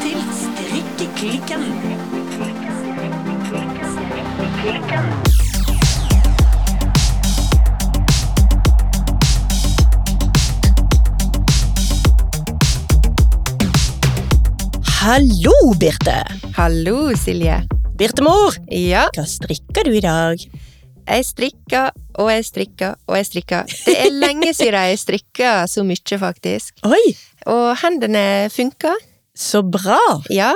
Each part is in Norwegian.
til Strikkeklikken. Hallo, Birte. Hallo, Silje. Birtemor, Ja, hva strikker du i dag? jeg strikker og jeg strikker og jeg strikker. Det er lenge siden jeg strikka så mye, faktisk. Oi, Og hendene funker. Så bra. Ja.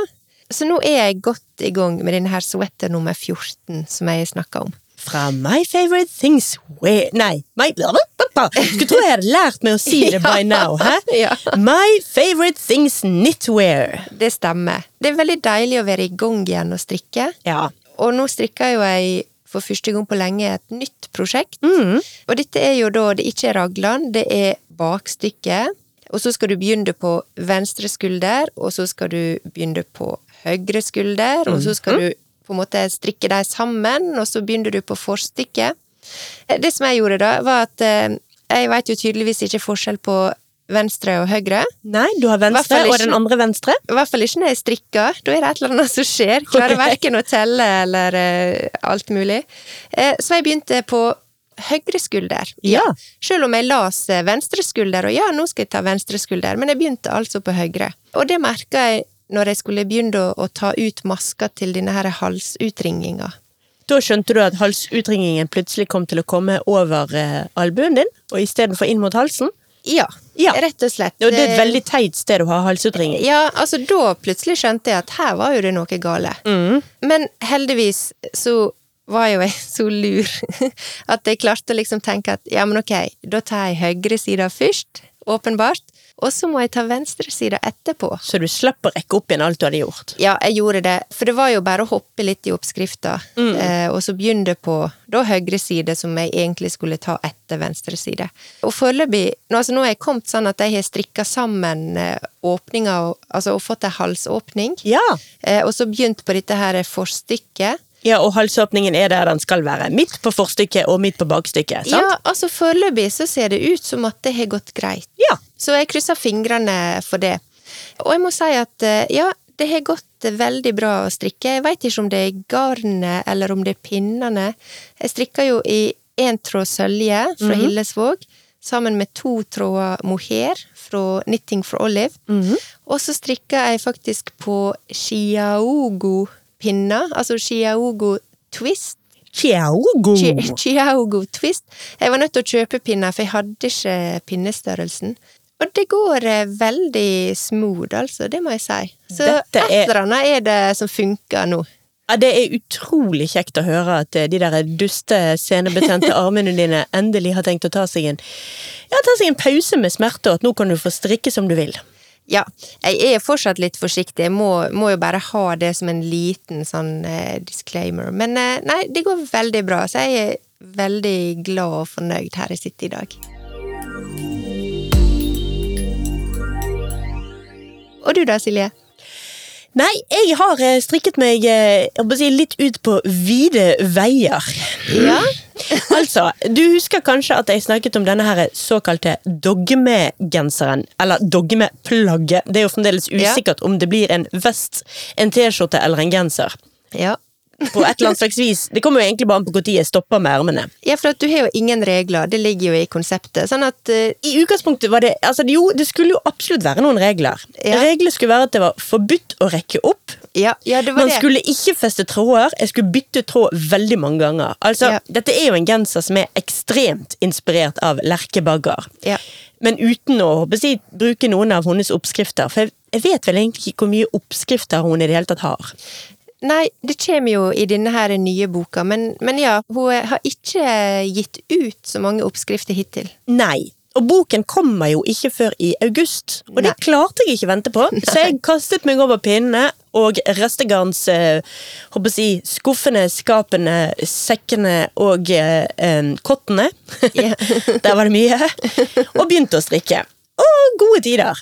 Så nå er jeg godt i gang med denne her sweater nummer 14 som jeg snakka om. Fra My Favorite Things Wear Nei, my... Skulle tro jeg hadde lært meg å si det by now, hæ? Ja. My Favorite Things Knitwear. Det stemmer. Det er veldig deilig å være i gang igjen og strikke. Ja. Og nå strikker jo jeg for første gang på lenge et nytt prosjekt. Mm. Og dette er jo da det ikke er raglan, det er bakstykket. Og så skal du begynne på venstre skulder, og så skal du begynne på høyre skulder, og så skal du på en måte strikke dem sammen, og så begynner du på forstykket. Eh, Det som jeg gjorde da, var at eh, jeg vet jo tydeligvis ikke forskjell på venstre og høyre. Nei, du har venstre, ikke, og den andre venstre. I hvert fall ikke når jeg strikker. Da er det et eller annet som skjer. Klarer verken å telle eller uh, alt mulig. Uh, så jeg begynte på høyre skulder. Ja. Selv om jeg las eh, venstre skulder, og ja, nå skal jeg ta venstre skulder, men jeg begynte altså på høyre. Og det merka jeg når jeg skulle begynne å, å ta ut maska til denne her halsutringinga. Da skjønte du at halsutringingen plutselig kom til å komme over eh, albuen din, og istedenfor inn mot halsen. Ja, Ja. rett og slett. Og det er et Eh, veldig teit sted å ha halsutringing. Ja, altså da plutselig skjønte jeg at her var jo det noe gale. Mm. Men heldigvis så var jo jeg så lur at jeg klarte å liksom tenke at ja, men ok, da tar jeg høyre sida først, åpenbart, og så må jeg ta venstre sida etterpå. Så du slapp å rekke opp igjen alt du hadde gjort. Ja, jeg gjorde det, for det var jo bare å hoppe litt i oppskrifta, eh, og så begynne på da høyre side, som jeg egentlig skulle ta etter venstre side. Og foreløpig, nå, altså nå er jeg kommet sånn at jeg har strikka sammen eh, åpninga, altså og fått ei halsåpning, Ja. eh, og så begynt på dette her forstykket. Ja, og halsåpningen er der den skal være. Midt på forstykket og midt på bakstykket. sant? Ja, altså foreløpig så ser det ut som at det har gått greit. Ja. Så jeg krysser fingrene for det. Og jeg må si at eh, ja, det har gått veldig bra å strikke. Jeg veit ikke om det er garnet eller om det er pinnene. Jeg strikker jo i én tråd sølje fra Hillesvåg, sammen med to tråder mohair fra Knitting for Olive. Og så strikker jeg faktisk på Chiaogo-pinner, altså Chiaogo Twist. Chiaogo. Chiaogo Twist. Jeg var nødt til å kjøpe pinner, for jeg hadde ikke pinnestørrelsen. Og det går eh, veldig smooth, altså. Det må jeg si. Så et eller annet er det som funker nå. Ja, det er utrolig kjekt å høre at eh, de der duste, senebetente armene dine endelig har tenkt å ta seg en Ja, ta seg en pause med smerte, og at nå kan du få strikke som du vil. Ja, jeg er fortsatt litt forsiktig. Jeg må, må jo bare ha det som en liten sånn eh, disclaimer. Men eh, nei, det går veldig bra, så jeg er veldig glad og fornøyd her jeg sitter i dag. Og du da, Silje? Nei, jeg har eh, strikket meg eh, si, litt ut på vide veier. Ja? altså, du husker kanskje at jeg snakket om denne her såkalte dogmegenseren, eller dogmeplagget. Det er jo fremdeles Ja. usikkert om det blir en vest, en T-skjorte eller en genser. Ja. På et eller annet slags vis. Det kommer jo egentlig bare an på når jeg stopper med ermene. Ja, for at du har jo ingen regler, det ligger jo i konseptet. Sånn at uh... I utgangspunktet var det altså Jo, det skulle jo absolutt være noen regler. Ja. Reglene skulle være at det var forbudt å rekke opp. Ja, ja det var Man det. skulle ikke feste tråder. Jeg skulle bytte tråd veldig mange ganger. Altså, Ja. Dette er jo en genser som er ekstremt inspirert av Lerke Bagger. Ja. Men uten å jeg, bruke noen av hennes oppskrifter. For jeg, jeg vet vel egentlig ikke hvor mye oppskrifter hun i det hele tatt har. Nei, det kommer jo i denne her nye boka, men, men ja, hun har ikke gitt ut så mange oppskrifter hittil. Nei. Og boken kommer jo ikke før i august, og det klarte jeg ikke vente på. Så jeg kastet meg over pinnene og restegarns eh, håper jeg, si, skuffene, skapene, sekkene og eh, kottene. yeah. Der var det mye. Og begynte å strikke. Og gode tider.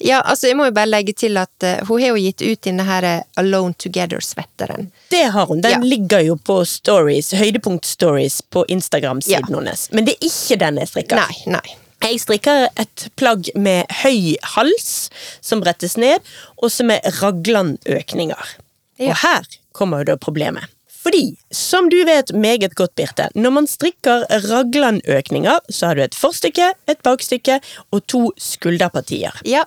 Ja, altså jeg må jo bare legge til at uh, hun har jo gitt ut denne her eh, Alone Together-svetteren. Det har hun. Den Ja. ligger jo på stories, høydepunkt-stories på Instagram-siden Ja. hennes. Men det er ikke den jeg strikker. Nei, nei. Jeg strikker et plagg med høy hals, som brettes ned, og som er raglanøkninger. Ja. Og her kommer jo da problemet. Fordi, som du vet meget godt, Birte, når man strikker raglanøkninger, så har du et forstykke, et bakstykke og to skulderpartier. Ja.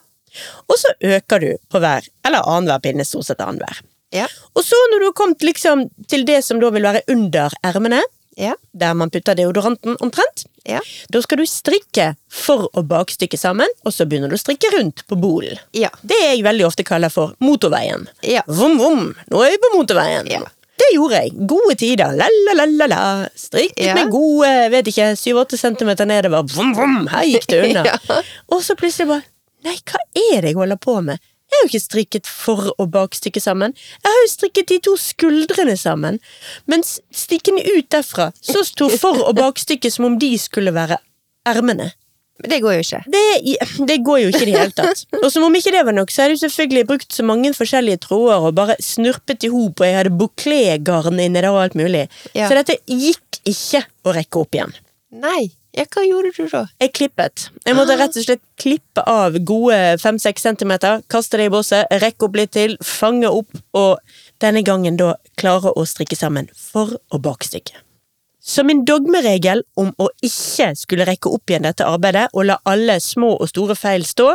Og så øker du på hver, eller annenhver pinne, stort sett annenhver. Ja. Og så når du har kommet liksom til det som da vil være under ermene, Ja. der man putter deodoranten omtrent, Ja. da skal du strikke for å bakstykke sammen, og så begynner du å strikke rundt på bolen. Ja. Det jeg veldig ofte kaller for motorveien. Ja. Vom, vom, nå er vi på motorveien. Ja. Det gjorde jeg. Gode tider. La-la-la-la. Strikket Ja. med gode, vet ikke, 7-8 centimeter nedover. Vom, vom, her gikk det unna. Ja. Og så plutselig bare Nei, hva er det jeg holder på med? Jeg har jo ikke strikket for å bakstykket sammen. Jeg har jo strikket de to skuldrene sammen. Mens stikkene ut derfra, så sto for og bakstykket som om de skulle være ermene. Men det går jo ikke. Det, det går jo ikke i det hele tatt. Og som om ikke det var nok, så hadde jeg selvfølgelig brukt så mange forskjellige tråder og bare snurpet i hop, og jeg hadde bouclé-garn inni der og alt mulig. Ja. Så dette gikk ikke å rekke opp igjen. Nei. Ja, hva gjorde du da? Jeg klippet. Jeg måtte rett og slett klippe av gode 5-6 centimeter, kaste det i bosset, rekke opp litt til, fange opp, og denne gangen da klare å strikke sammen for å bakstykke. Så min dogmeregel om å ikke skulle rekke opp igjen dette arbeidet, og la alle små og store feil stå,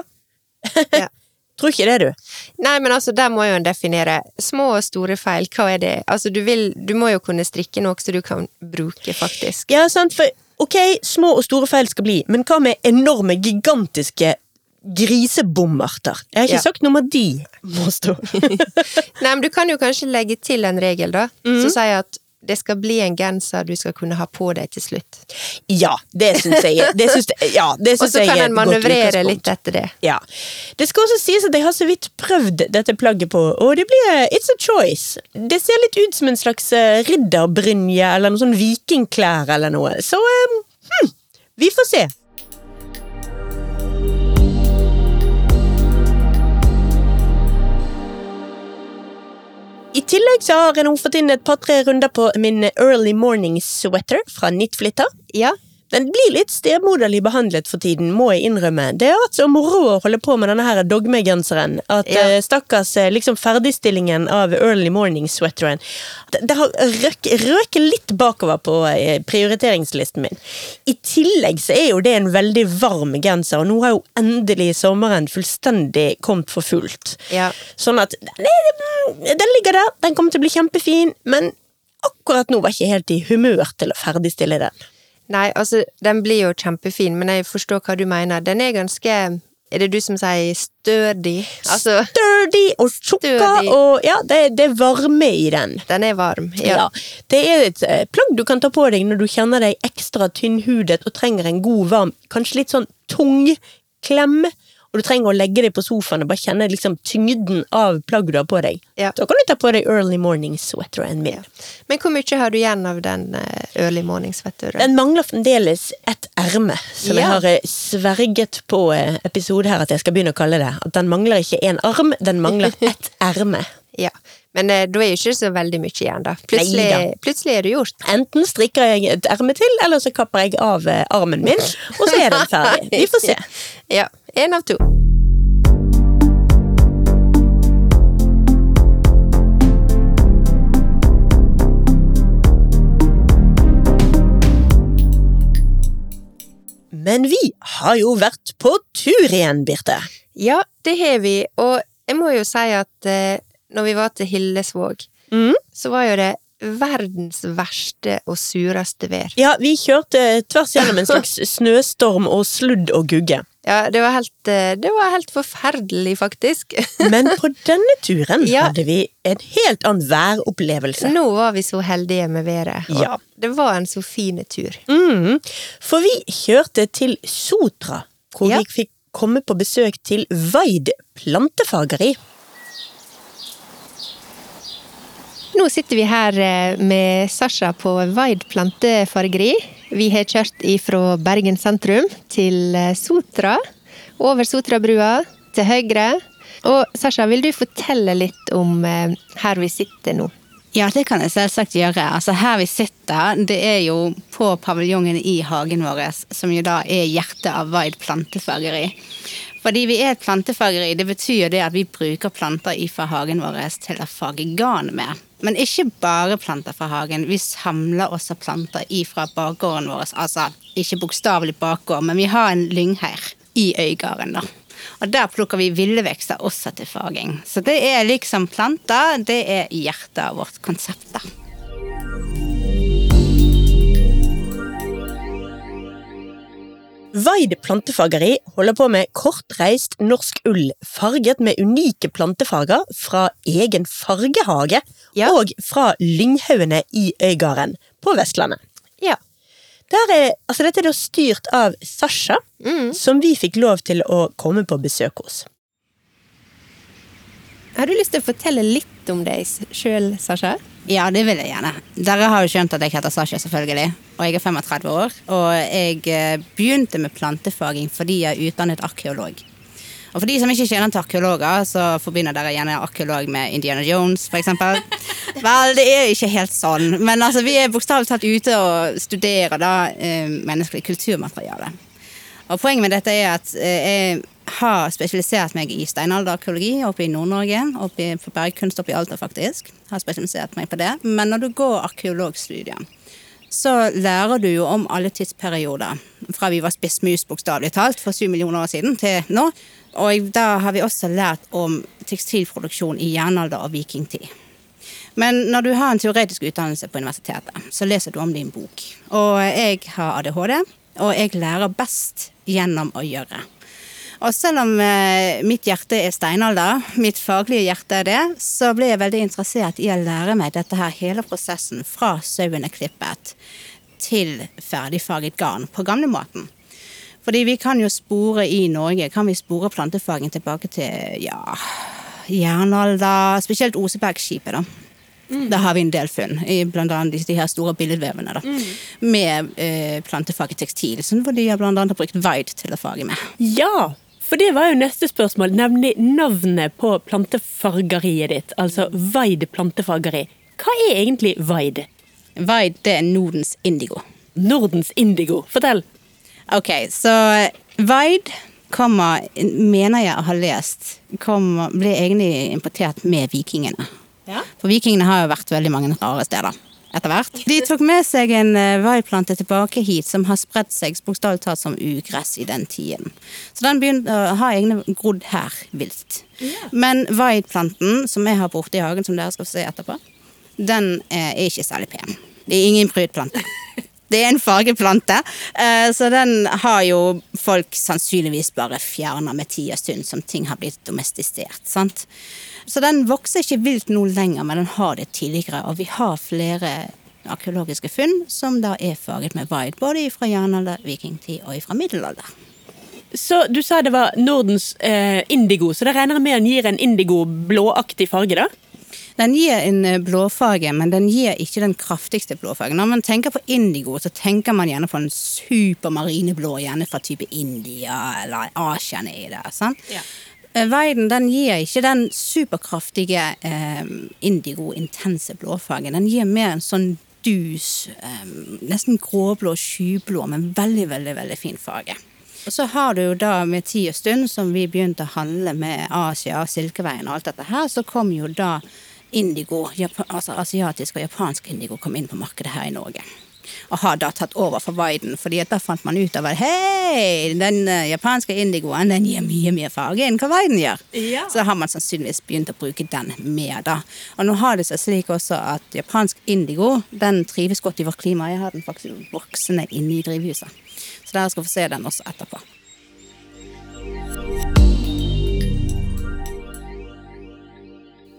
Ja. tror ikke det, du. Nei, men altså, der må jo en definere små og store feil. Hva er det? Altså, du vil Du må jo kunne strikke noe som du kan bruke, faktisk. Ja, sant, for ok, små og store feil skal bli, men hva med enorme, gigantiske grisebommerter? Jeg har ikke Ja. sagt at de må stå. Nei, men du kan jo kanskje legge til en regel, da, som sier at det skal bli en genser du skal kunne ha på deg til slutt. Ja, det syns jeg det syns, ja, det Og syns så jeg kan er en et godt manøvrere litt etter det. Ja. Det skal også sies at jeg har så vidt prøvd dette plagget på, og det blir It's a choice. Det ser litt ut som en slags eh, ridderbrynje eller noen sånn vikingklær eller noe, så um, hm, vi får se. I tillegg så har jeg nå fått inn et par-tre runder på min Early Morning Sweater fra Knitflitter. Ja. Den blir litt stemoderlig behandlet for tiden, må jeg innrømme. Det er altså moro å holde på med denne her dogmegenseren, at Ja. eh, stakkars eh, liksom ferdigstillingen av early morning sweateren Det, har røk- røket litt bakover på eh, prioriteringslisten min. I tillegg så er jo det en veldig varm genser, og nå har jo endelig sommeren fullstendig kommet for fullt. Ja. Sånn at den ligger der, den kommer til å bli kjempefin, men akkurat nå var jeg ikke helt i humør til å ferdigstille den. Nei, altså, den blir jo kjempefin, men jeg forstår hva du mener. Den er ganske Er det du som sier stødig? Altså, stødig og tjukka, og ja, det, det er varme i den. den er varm. Ja. Ja. Det er et eh, plagg du kan ta på deg når du kjenner deg ekstra tynnhudet og trenger en god, varm, kanskje litt sånn tung klem. Og du trenger å legge deg på sofaen og bare kjenne liksom tyngden av plagget du har på deg. Ja. Da kan du ta på deg early morning sweater sweateren Ja. Men hvor mye har du igjen av den eh, early morning sweateren? Den mangler fremdeles et erme, som jeg har eh, sverget på eh, episode her at jeg skal begynne å kalle det. At den mangler ikke en arm, den mangler ett erme. Ja. Men eh, da er jo ikke så veldig mye igjen, da. Plutselig, Neida. plutselig er det gjort. Enten strikker jeg et erme til, eller så kapper jeg av eh, armen min, og så er den ferdig. Vi får se. Ja. Én av to. Men vi har jo vært på tur igjen, Birte. Ja, det har vi. Og jeg må jo si at eh, når vi var til Hillesvåg, Mm. så var jo det verdens verste og sureste vær. Ja, vi kjørte tvers gjennom en slags snøstorm og sludd og gugge. Ja, det var helt, eh, det var helt forferdelig, faktisk. Men på denne turen Ja. hadde vi en helt annen væropplevelse. Nå var vi så heldige med været. Ja. Det var en så fin tur. Mm, for vi kjørte til Sotra, hvor Ja. vi fikk komme på besøk til Vaid plantefageri. Nå sitter vi her eh, med Sasha på Vaid plantefargeri. Vi har kjørt fra Bergen sentrum til eh, Sotra. Over Sotrabrua, til høyre. Og Sasha, vil du fortelle litt om eh, her vi sitter nå? Ja, det kan jeg selvsagt gjøre. Altså Her vi sitter, det er jo på paviljongen i hagen vår, som jo da er hjertet av Vaid plantefageri. Fordi vi er et plantefageri, det betyr det at vi bruker planter fra hagen vår til å fage garn med. Men ikke bare planter fra hagen. Vi samler også planter ifra bakgården vår. Altså ikke bokstavelig bakgård, men vi har en lyngheir i Øygarden, da. Og der plukker vi ville vekster også til faging. Så det er liksom planter, det er hjertet av vårt konsept, da. Vaid plantefageri holder på med kortreist norsk ull farget med unike plantefarger fra egen fargehage Ja. og fra lynghaugene i Øygarden på Vestlandet. Ja. Der er, altså dette er da styrt av Sasha, som vi fikk lov til å komme på besøk hos. Har du lyst til å fortelle litt om deg sjøl, Sasha? Ja, det vil jeg gjerne. Dere har jo skjønt at jeg heter Sasha, selvfølgelig. Og jeg er 35 år. Og jeg eh, begynte med plantefaging fordi jeg er utdannet arkeolog. Og for de som ikke kjenner til arkeologer, så forbinder dere gjerne arkeolog med Indiana Jones, eksempel. Vel, det er ikke helt sånn. Men altså, vi er bokstavelig talt ute og studerer da eh, menneskelig kulturmateriale. Og poenget med dette er at eh, jeg har spesialisert meg i steinalderarkeologi oppe i Nord-Norge. Oppe i- bergkunst oppe i Alta, faktisk. Har spesialisert meg på det. Men når du går arkeologstudiet, så lærer du jo om alle tidsperioder. Fra vi var spissmus, bokstavelig talt, for syv millioner år siden til nå. Og da har vi også lært om tekstilproduksjon i jernalder og vikingtid. Men når du har en teoretisk utdannelse på universitetet, så leser du om en bok. Og jeg har ADHD, og jeg lærer best gjennom å gjøre. Og selv om eh, mitt hjerte er steinalder, mitt faglige hjerte er det, så ble jeg veldig interessert i å lære meg dette her, hele prosessen fra sauen er klippet til ferdigfaget garn på gamlemåten. Fordi vi kan jo spore i Norge, kan vi spore plantefagen tilbake til ja, jernalder, spesielt Osebergskipet, da. Da har vi en del funn, i blant annet de her store billedvevene, da. Med eh, plantefaget tekstil, som de har blant annet brukt Vaid til å fage med. Ja, for det var jo neste spørsmål, nemlig navnet på plantefargeriet ditt, altså Vaid plantefargeri. Hva er egentlig Vaid? Vaid, det er Nordens indigo. Nordens indigo. Fortell. Ok, så Vaid kommer, mener jeg å ha lest, kommer, ble egentlig importert med vikingene. Ja. For vikingene har jo vært veldig mange rare steder etter hvert. De tok med seg en vaiplante tilbake hit som har spredt seg bokstavelig talt som ugress i den tiden. Så den begynte å ha egne grodd her vilt. Men vaiplanten som jeg har borte i hagen, som dere skal se etterpå, den eh, er ikke særlig pen. Det er ingen prydplante. Det er en fargeplante, eh, så den har jo folk sannsynligvis bare fjerna med tid og stund, som ting har blitt domestisert. sant? Så den vokser ikke vilt nå lenger, men den har det tidligere. Og vi har flere arkeologiske funn som da er farget med vaid, både fra jernalder, vikingtid og fra middelalder. Så du sa det var Nordens eh, indigo, så det regner jeg med den gir en indigo-blåaktig farge, da? Den gir en eh, blåfarge, men den gir ikke den kraftigste blåfargen. Når man tenker på indigo, så tenker man gjerne på en supermarineblå, gjerne fra type India eller Asia nedi der. sant? Ja. Eh, Weiden den gir ikke den superkraftige eh, indigo-intense blåfargen. Den gir mer en sånn dus, eh, nesten gråblå, skyblå, men veldig, veldig, veldig fin farge. Og så har du jo da med tid og stund, som vi begynte å handle med Asia, Silkeveien og alt dette her, så kom jo da indigo, altså asiatisk og japansk indigo kom inn på markedet her i Norge. Og har da tatt over for Weiden, fordi at da fant man ut av at hei, den eh, japanske indigoen den gir mye mer farge enn hva Weiden gjør. Ja. Så da har man sannsynligvis begynt å bruke den mer, da. Og nå har det seg slik også at japansk indigo den trives godt i vårt klima. Jeg har den faktisk voksende inne i drivhuset. Så dere skal få se den også etterpå.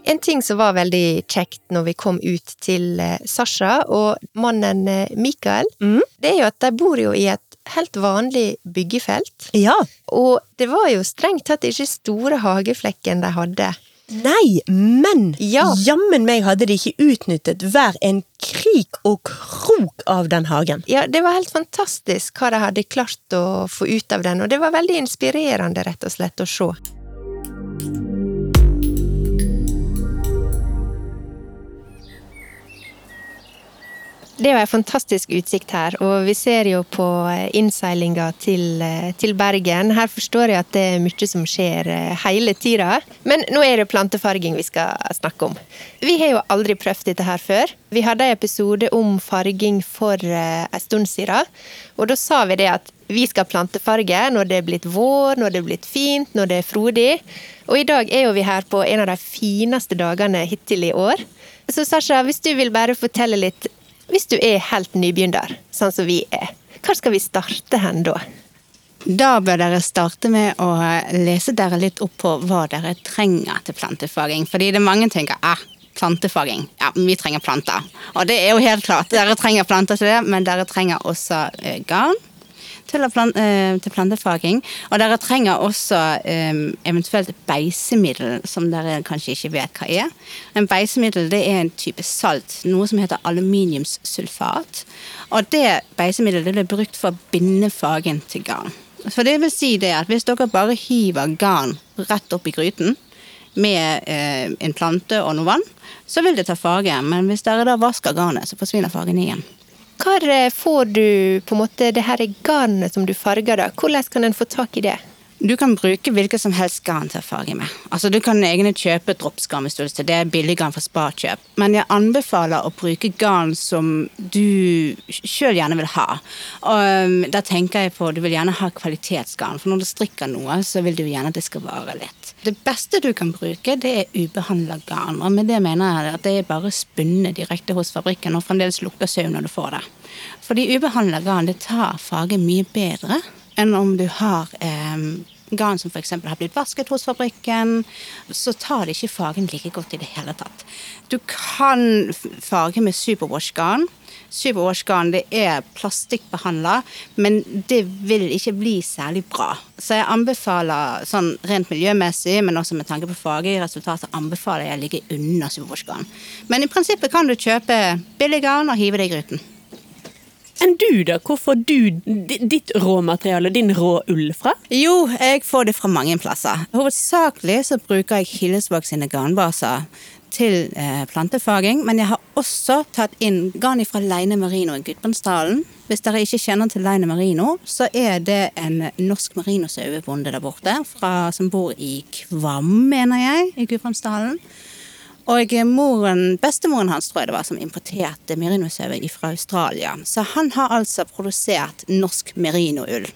En ting som var veldig kjekt når vi kom ut til eh, Sasha og mannen eh, Mikael, Mm. det er jo at de bor jo i et helt vanlig byggefelt. Ja. Og det var jo strengt tatt ikke store hageflekken de hadde. Nei, men Ja. jammen meg hadde de ikke utnyttet hver en krik og krok av den hagen. Ja, det var helt fantastisk hva de hadde klart å få ut av den, og det var veldig inspirerende, rett og slett, å se. Det er jo en fantastisk utsikt her, og vi ser jo på eh, innseilinga til, eh, til Bergen. Her forstår jeg at det er mye som skjer eh, hele tida. Men nå er det plantefarging vi skal snakke om. Vi har jo aldri prøvd dette her før. Vi hadde en episode om farging for en stund siden, og da sa vi det at vi skal plantefarge når det er blitt vår, når det er blitt fint, når det er frodig. Og i dag er jo vi her på en av de fineste dagene hittil i år. Så Sasha, hvis du vil bare fortelle litt hvis du er helt nybegynner, sånn som vi er, hvor skal vi starte hen da? Da bør dere starte med å lese dere litt opp på hva dere trenger til plantefaging. Fordi det er mange tenker ah, plantefaging, ja, vi trenger planter. Og det er jo helt klart, dere trenger planter til det, men dere trenger også eh, garn til, plant, eh, til, plantefaging. Og dere trenger også eh, eventuelt beisemiddel, som dere kanskje ikke vet hva er. En beisemiddel det er en type salt, noe som heter aluminiumssulfat. Og det beisemiddelet blir brukt for å binde fagen til garn. For det vil si det at hvis dere bare hiver garn rett opp i gryten, med eh, en plante og noe vann, så vil det ta farge. Men hvis dere da vasker garnet, så forsvinner fargen igjen. Hvor eh, får du på en måte det her garnet som du farger, da? Hvordan kan en få tak i det? Du kan bruke hvilket som helst garn til å farge med. Altså, du kan egentlig kjøpe dropsgarn hvis du vil er billig garn fra Sparkjøp. Men jeg anbefaler å bruke garn som du sjøl gjerne vil ha. Og um, da tenker jeg på du vil gjerne ha kvalitetsgarn, for når du strikker noe, så vil du gjerne at det skal vare litt. Det beste du kan bruke, det er ubehandla garn. Og med det mener jeg at det er bare spunnet direkte hos fabrikken, og fremdeles lukter sau når du får det. Fordi ubehandla garn det tar farge mye bedre enn om du har eh, garn som f.eks. har blitt vasket hos fabrikken. Så tar det ikke fargen like godt i det hele tatt. Du kan farge med superwash-garn. Superwash-garn det er plastikkbehandla, men det vil ikke bli særlig bra. Så jeg anbefaler sånn rent miljømessig, men også med tanke på farge i resultatet, anbefaler jeg å ligge unna superwash-garn. Men i prinsippet kan du kjøpe billig garn og hive det i gryten. Enn du, da? Hvor får du ditt råmateriale, din rå ull, fra? Jo, jeg får det fra mange plasser. Hovedsakelig så bruker jeg Hillesvåg sine garnbaser til eh, plantefaging, men jeg har også tatt inn garn fra Leine Marino i Gudbrandsdalen. Hvis dere ikke kjenner til Leine Marino, så er det en norsk marinosauebonde der borte, fra, som bor i Kvam, mener jeg, i Gudbrandsdalen. Og moren, bestemoren hans tror jeg det var som importerte merinosauer fra Australia. Så han har altså produsert norsk merinoull.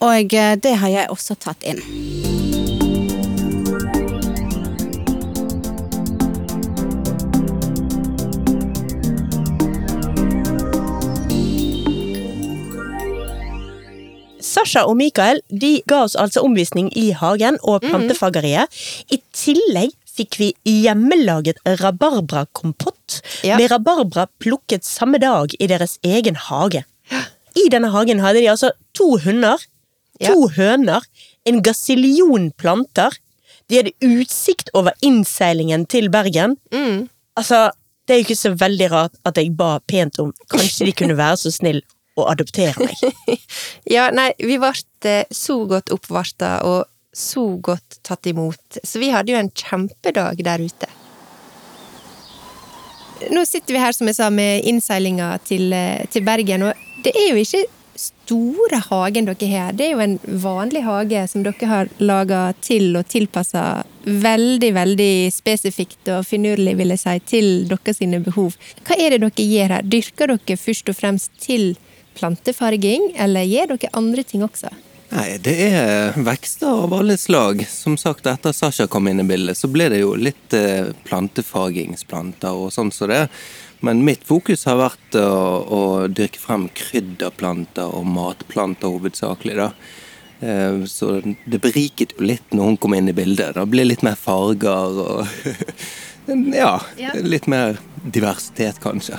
Og eh, det har jeg også tatt inn. Sasha og Mikael de ga oss altså omvisning i hagen og plantefageriet. I tillegg fikk vi hjemmelaget rabarbrakompott Ja. med rabarbra plukket samme dag i deres egen hage. I denne hagen hadde de altså to hunder, to høner, en gasillion planter. De hadde utsikt over innseilingen til Bergen. Altså, det er jo ikke så veldig rart at jeg ba pent om kanskje de kunne være så snill å adoptere meg. Ja, nei, vi ble eh, så godt oppvarta og så godt tatt imot. Så vi hadde jo en kjempedag der ute. Nå sitter vi her, som jeg sa, med innseilinga til, eh, til Bergen, og det er jo ikke store hagen dere har. Det er jo en vanlig hage som dere har laga til og tilpassa veldig, veldig spesifikt og finurlig, vil jeg si, til deres behov. Hva er det dere gjør her? Dyrker dere først og fremst til plantefarging, eller gjør dere andre ting også? Nei, det er vekster av alle slag. Som sagt, etter Sasha kom inn i bildet, så ble det jo litt plantefargingsplanter plantefagingsplanter og sånn som så det. Men mitt fokus har vært å, å dyrke frem krydderplanter og matplanter hovedsakelig, da. Eh, så det beriket jo litt når hun kom inn i bildet. Da ble litt mer farger og Ja, Ja. litt mer diversitet, kanskje.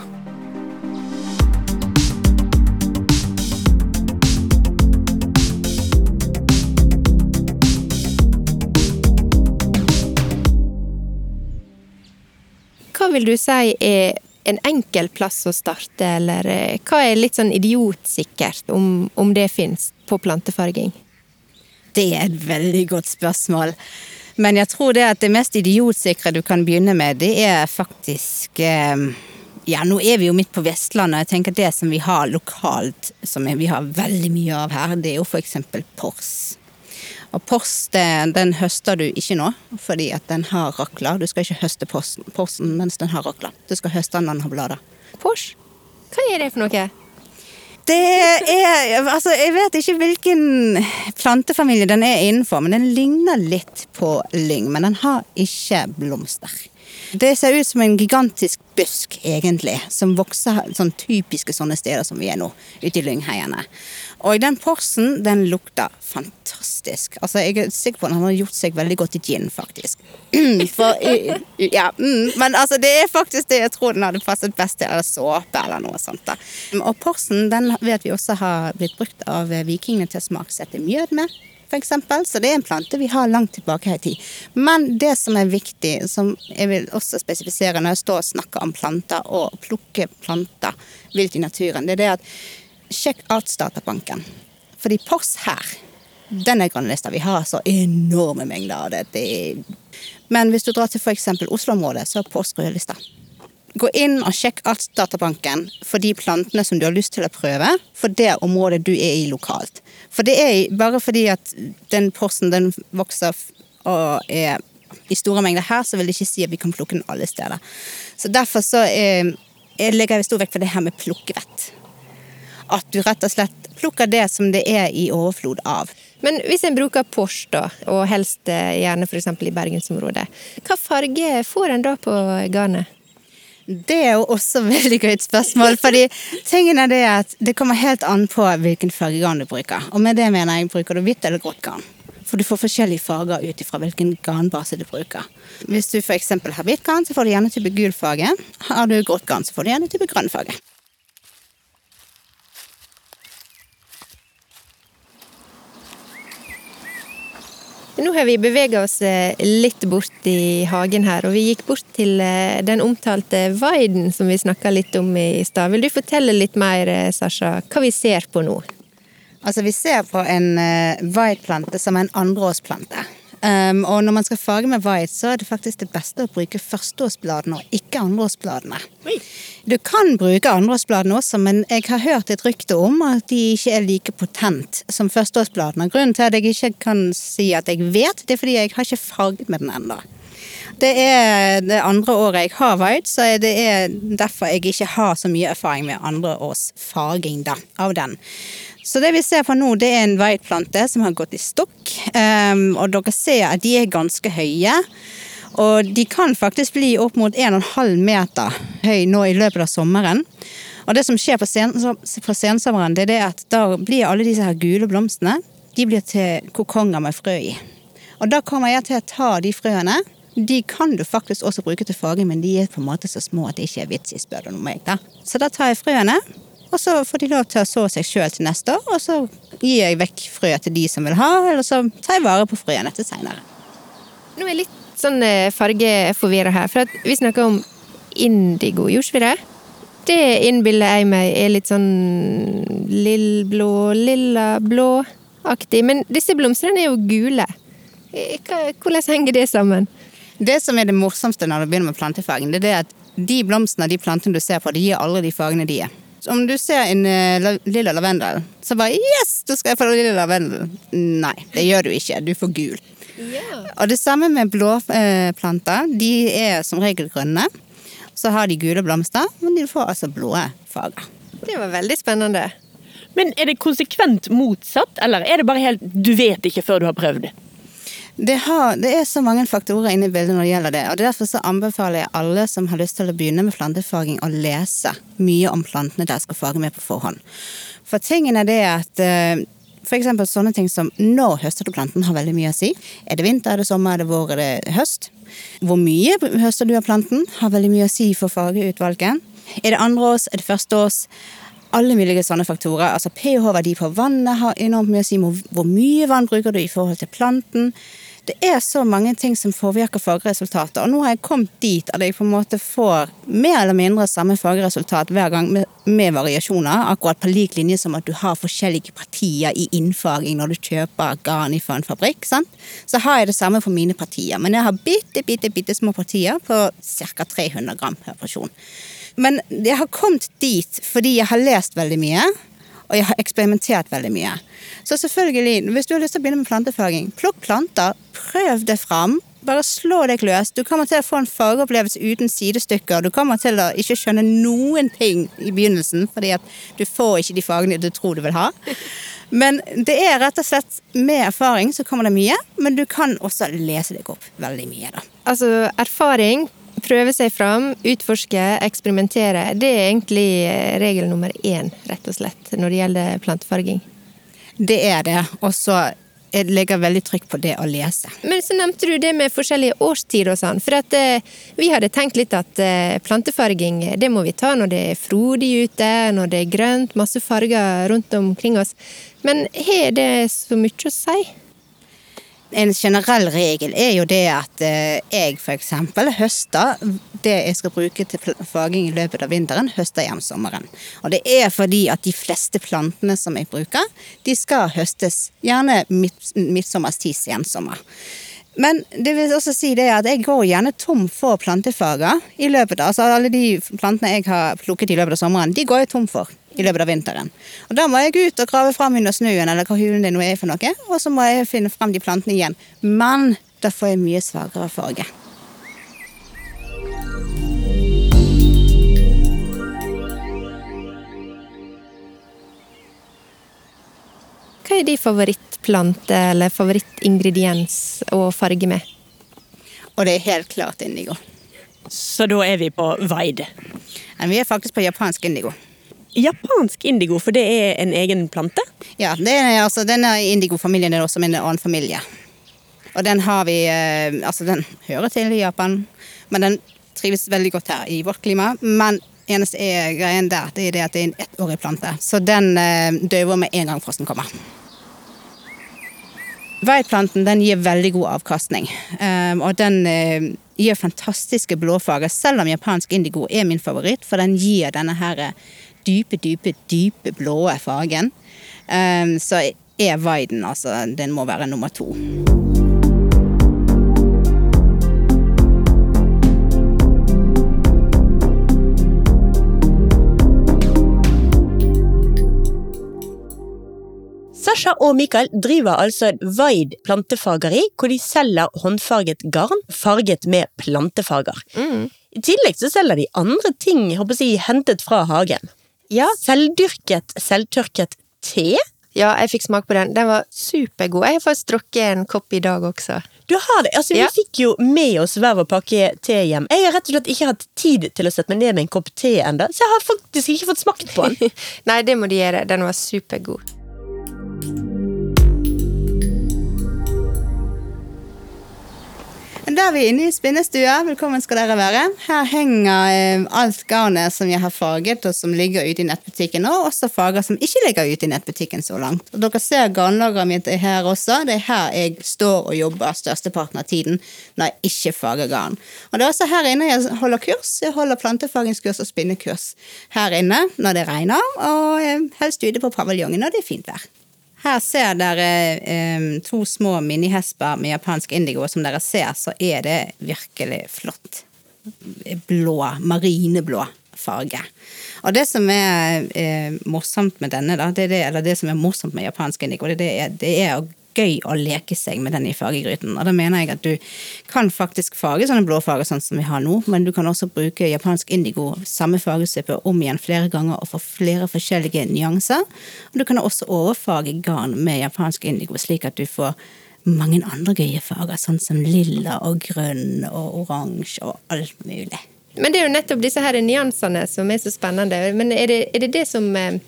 Hva vil du si er en enkel plass å starte, eller eh, hva er litt sånn idiotsikkert, om, om det fins, på plantefarging? Det er et veldig godt spørsmål. Men jeg tror det at det mest idiotsikre du kan begynne med, det er faktisk eh, ja, nå er vi jo midt på Vestlandet. Jeg tenker Det som vi har lokalt, som vi har veldig mye av her, det er jo f.eks. pors. Og pors den høster du ikke nå, fordi at den har rakler. Du skal ikke høste porsen, posten mens den har rakler. Du skal høste den når den har blader. Pors? Hva er det for noe? Det er Altså, jeg vet ikke hvilken plantefamilie den er innenfor, men den ligner litt på lyng. Men den har ikke blomster. Det ser ut som en gigantisk busk, egentlig, som vokser sånn typiske sånne steder som vi er nå, ute i lyngheiene. Og den porsen, den lukter fantastisk. Altså, jeg er sikker på at han har gjort seg veldig godt i gin, faktisk. For, ja, mm, men altså, det er faktisk det jeg tror den hadde passet best til, eller såpe eller noe sånt. da. Og porsen, den vet vi også har blitt brukt av vikingene til å smaksette mjød med For eksempel, Så det er en plante vi har langt tilbake i tid. Men det som er viktig, som jeg vil også spesifisere når jeg står og snakker om planter og plukker planter vilt i naturen, det er det at sjekk Artsdatabanken. Fordi pors her, den er grønnlista. Vi har så enorme mengder av det. det. Men hvis du drar til f.eks. Oslo-området, så er pors rødlista. Gå inn og sjekk Artsdatabanken for de plantene som du har lyst til å prøve, for det området du er i lokalt. For det er bare fordi at den porsen den vokser og er i store mengder her, så vil det ikke si at vi kan plukke den alle steder. Så derfor så er, jeg legger jeg stor vekt på det her med plukkevett. At du rett og slett plukker det som det er i overflod av. Men hvis en bruker Porsche, da, og helst eh, gjerne f.eks. i bergensområdet, hva farge får en da på garnet? Det er jo også et veldig gøyt spørsmål. fordi tingen er det at det kommer helt an på hvilken fargegarn du bruker. Og med det mener jeg bruker du hvitt eller grått garn. For du får forskjellige farger ut ifra hvilken garnbase du bruker. Hvis du f.eks. har hvitt garn, så får du gjerne type gul farge. Har du grått garn, så får du gjerne type grønn farge. Nå har vi bevega oss eh, litt bort i hagen her, og vi gikk bort til eh, den omtalte vaiden som vi snakka litt om i stad. Vil du fortelle litt mer, eh, Sasha, hva vi ser på nå? Altså, vi ser på en vaidplante som er en andreårsplante. Um, og når man skal farge med white, så er det faktisk det beste å bruke førsteårsbladene og ikke andreårsbladene. Du kan bruke andreårsbladene også, men jeg har hørt et rykte om at de ikke er like potent som førsteårsbladene. Grunnen til at jeg ikke kan si at jeg vet, det er fordi jeg har ikke farget med den ennå. Det er det andre året jeg har white, så det er derfor jeg ikke har så mye erfaring med andre farging da, av den. Så det vi ser på nå, det er en white-plante som har gått i stokk. Um, og dere ser at de er ganske høye. Og de kan faktisk bli opp mot 1,5 meter høy nå i løpet av sommeren. Og det som skjer for, sen, på sensommeren, det er at da blir alle disse her gule blomstene de blir til kokonger med frø i. Og da kommer jeg til å ta de frøene. De kan du faktisk også bruke til farge, men de er på en måte så små at det ikke er vits i, spør du meg. da. Så da tar jeg frøene, og så får de lov til å så seg sjøl til neste år, og så gir jeg vekk frø til de som vil ha, eller så tar jeg vare på frøene til seinere. Nå er jeg litt sånn eh, fargeforvirra her, for vi snakker om indigo, det? Det innbiller jeg meg er litt sånn lillblå, lilla blå-aktig. Men disse blomstene er jo gule. Eh, hvordan henger det sammen? Det som er det morsomste når du begynner med plantefargen, det er at de blomstene og de plantene du ser på, de gir aldri de fargene de er. Om du ser en uh, lilla lavendel, så bare Yes, da skal jeg få lilla lavendel. Nei, det gjør du ikke. Du får gul. Yeah. Og det samme med blåplanter. Uh, de er som regel grønne. Så har de gule blomster, men de får altså blå farger. Det var veldig spennende. Men er det konsekvent motsatt, eller er det bare helt du vet ikke før du har prøvd? Det? Har, det, er så mange faktorer inne i bildet når det gjelder det. og Derfor så anbefaler jeg alle som har lyst til å begynne med plantefarging, å lese mye om plantene dere skal farge med på forhånd. For tingen er det at eh, eksempel sånne ting som når høster du planten har veldig mye å si. Er det vinter, er det sommer, er det vår, er det høst? Hvor mye høster du av planten har veldig mye å si for fargeutvalget. Er det andre års, er det første års? Alle mulige sånne faktorer. Altså pH-verdi på vannet har enormt mye å si. Hvor mye vann bruker du i forhold til planten? Det er så mange ting som påvirker fagresultatet, og nå har jeg kommet dit at jeg på en måte får mer eller mindre samme fagresultat hver gang med, med variasjoner, akkurat på lik linje som at du har forskjellige partier i innfaging når du kjøper garn fra en fabrikk. sant? Så har jeg det samme for mine partier, men jeg har bitte, bitte, bitte små partier på ca. 300 gram per porsjon. Men jeg har kommet dit fordi jeg har lest veldig mye, og jeg har eksperimentert veldig mye. Så selvfølgelig, hvis du har lyst til å begynne med plantefaging, plukk planter, prøv det fram. Bare slå deg løs. Du kommer til å få en fargeopplevelse uten sidestykker. Du kommer til å ikke skjønne noen ting i begynnelsen, fordi at du får ikke de fagene du tror du vil ha. Men det er rett og slett med erfaring så kommer det mye, men du kan også lese deg opp veldig mye, da. Altså, erfaring, prøve seg fram, utforske, eksperimentere. Det er egentlig eh, regel nummer én, rett og slett, når det gjelder plantefarging. Det er det. Og så jeg legger veldig trykk på det å lese. Men så nevnte du det med forskjellige årstider og sånn. For at eh, vi hadde tenkt litt at eh, plantefarging, det må vi ta når det er frodig ute, når det er grønt, masse farger rundt omkring oss. Men har det så mye å si? En generell regel er jo det at eh, jeg f.eks. høster det jeg skal bruke til faging i løpet av vinteren, høster jeg om sommeren. Og det er fordi at de fleste plantene som jeg bruker, de skal høstes gjerne midt, midtsommers-tid, sensommer. Men det vil også si det at jeg går gjerne tom for plantefager i løpet av Altså alle de plantene jeg har plukket i løpet av sommeren, de går jeg tom for i løpet av vinteren. Og da må jeg ut og grave fram under snøen, eller hva hulen det nå er for noe, og så må jeg finne frem de plantene igjen. Men da får jeg mye svakere farge. Hva er din favorittplante eller favorittingrediens å farge med? Og det er helt klart indigo. Så da er vi på veid? Vi er faktisk på japansk indigo. Japansk indigo, for det er en egen plante? Ja, er, altså, denne indigofamilien er også en annen familie. Og den har vi eh, Altså, den hører til i Japan, men den trives veldig godt her i vårt klima. Men eneste er greien der, det er det at det er en ettårig plante. Så den eh, døver med en gang frosten kommer. Veiplanten den gir veldig god avkastning, eh, og den eh, gir fantastiske blåfarger, selv om japansk indigo er min favoritt, for den gir denne her dype, dype, dype blå fargen. Eh, Så er Viden, altså, den må være nummer to. Sasha og Mikael driver altså Vaid plantefageri, hvor de selger håndfarget garn farget med plantefarger. I tillegg så selger de andre ting jeg håper si, hentet fra hagen. Ja. Selvdyrket, selvtørket te. Ja, jeg fikk smak på den. Den var supergod. Jeg har faktisk drukket en kopp i dag også. Du har det, altså Ja. Vi fikk jo med oss hver vår pakke te hjem. Jeg har rett og slett ikke hatt tid til å sette meg ned med en kopp te ennå, så jeg har faktisk ikke fått smakt på den. Nei, det må du gjøre. Den var supergod. Da er vi inne i spinnestua. Velkommen skal dere være. Her henger eh, alt garnet som jeg har farget, og som ligger ute i nettbutikken, og også farger som ikke ligger ute i nettbutikken så langt. Og dere ser garnlageret mitt er her også. Det er her jeg står og jobber størsteparten av tiden når jeg ikke farger garn. Og det er også her inne jeg holder kurs. Jeg holder plantefagingskurs og spinnekurs her inne når det regner, og eh, helst ute på paviljongen når det er fint vær. Her ser dere eh, to små minihesper med japansk indigo. Som dere ser, så er det virkelig flott. Blå, marineblå farge. Og det som er eh, morsomt med denne, da, det er det, eller det som er morsomt med japansk indigo, det, er, det er gøy å leke seg med den i fargegryten. Og da mener jeg at du kan faktisk farge sånne blåfarger sånn som vi har nå, men du kan også bruke japansk indigo, samme fargesuppe, om igjen flere ganger og få flere forskjellige nyanser. Og du kan også overfarge garn med japansk indigo, slik at du får mange andre gøye farger, sånn som lilla og grønn og oransje og alt mulig. Men det er jo nettopp disse her nyansene som er så spennende. Men er det er det, det som eh,